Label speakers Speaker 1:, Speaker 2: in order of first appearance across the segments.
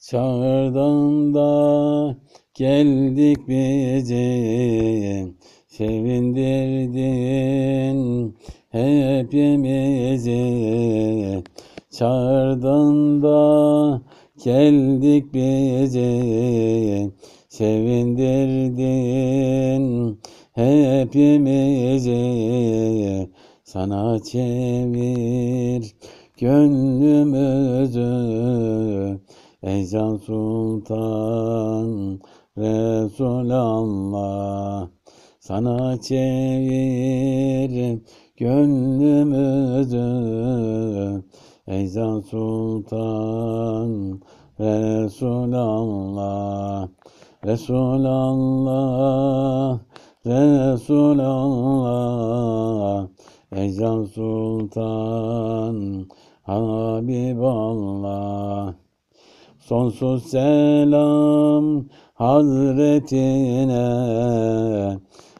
Speaker 1: Çağırdın da geldik bizi, sevindirdin hepimizi. Çağırdın da geldik bizi, sevindirdin hepimizi. Sana çevir gönlümüzü, Ey Can Sultan Resulallah Sana çevir gönlümüzü. Ey Can Sultan Resulallah Resulallah Resulallah. Ey Can Sultan Habiballah Sonsuz selam Hazretine.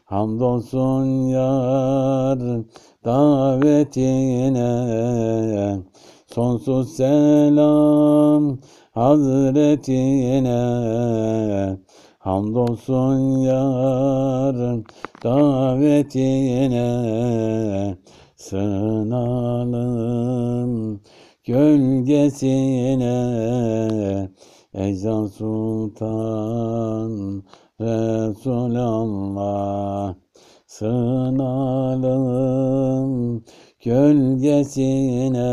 Speaker 1: Hamdolsun yar davetine. Sonsuz selam Hazretine. Hamdolsun yar davetine. Sığınalım gölgesine Ecdan Sultan Resulallah Sığınalım. Gölgesine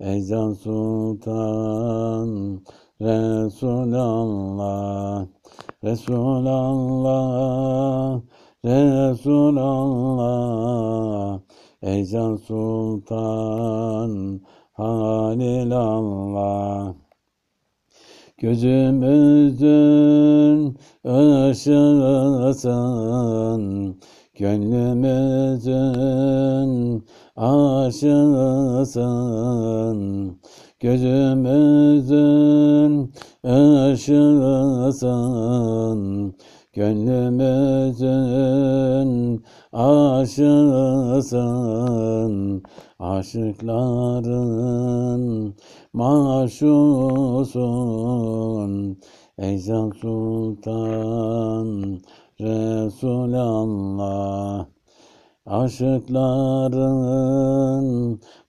Speaker 1: Ecdan Sultan Resulallah Resulallah Resulallah Ecdan Sultan Halilallah Gözümüzün ışığısın Gönlümüzün aşığısın. Gözümüzün ışığısın Gönlümüzün aşığısın Aşıkların maşusun. Ecdan Sultan Resulallah Aşıkların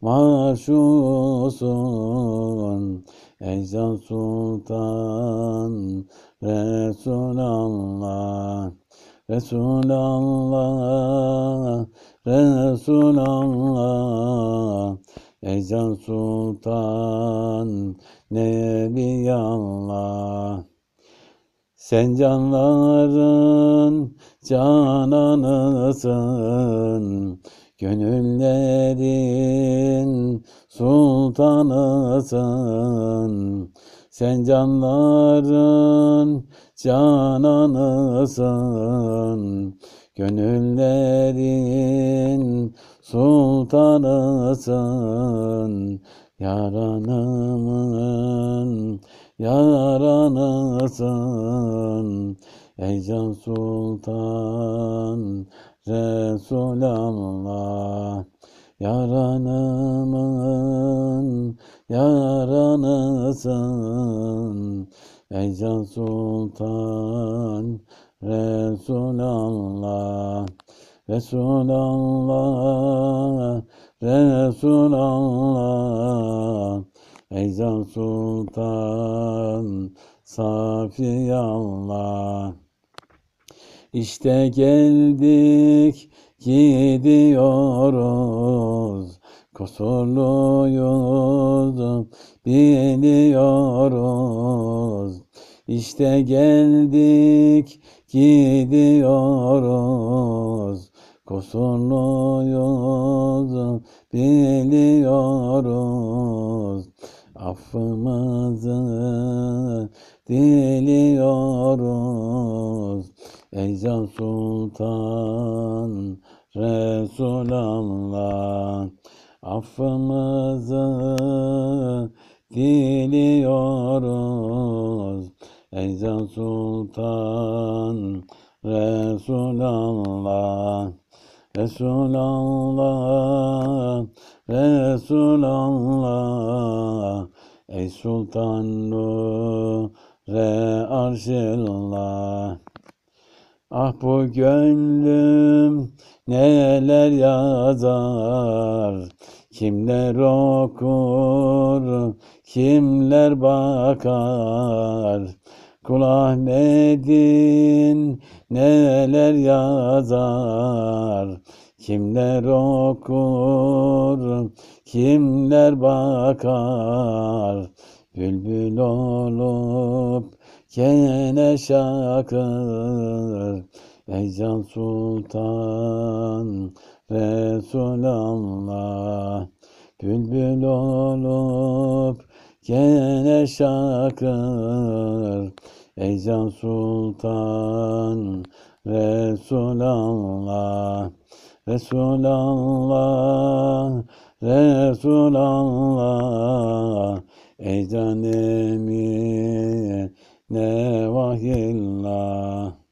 Speaker 1: maşusun. Ecdan Sultan Resulallah Resulallah Resulallah Ecdan Sultan Nebiyallah Sen canların cananısın Gönüllerin sultanısın Sen canların cananısın Gönüllerin sultanısın. Yaranımın yaranısın. Ey Can Sultan Resulallah Yaranımın yaranısın Ey Can Sultan Resulallah Resulallah Resulallah. Ey Can Sultan Safiyallah İşte geldik gidiyoruz Kusurluyuz biliyoruz İşte geldik gidiyoruz Kusurluyuz biliyoruz Affımızı diliyoruz Ey Can Sultan Resulallah Affımızı diliyoruz Ey Can Sultan Resulallah Resulallah Resulallah ey sultan nure arşillah. Ah bu gönlüm neler yazar, kimler okur, kimler bakar. Kul Ahmet'in neler yazar, kimler okur, kimler bakar. Bülbül olup gene şakır, ey can sultan Resulallah. Bülbül olup gene şakır, ey can sultan Resulallah. Resulallah, Resulallah, ey can emine vahyillah.